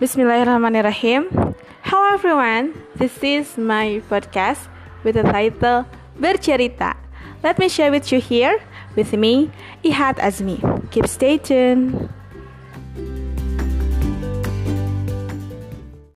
Bismillahirrahmanirrahim. Hello everyone, this is my podcast with the title Bercerita. Let me share with you here with me, Ihat Azmi. Keep stay tuned.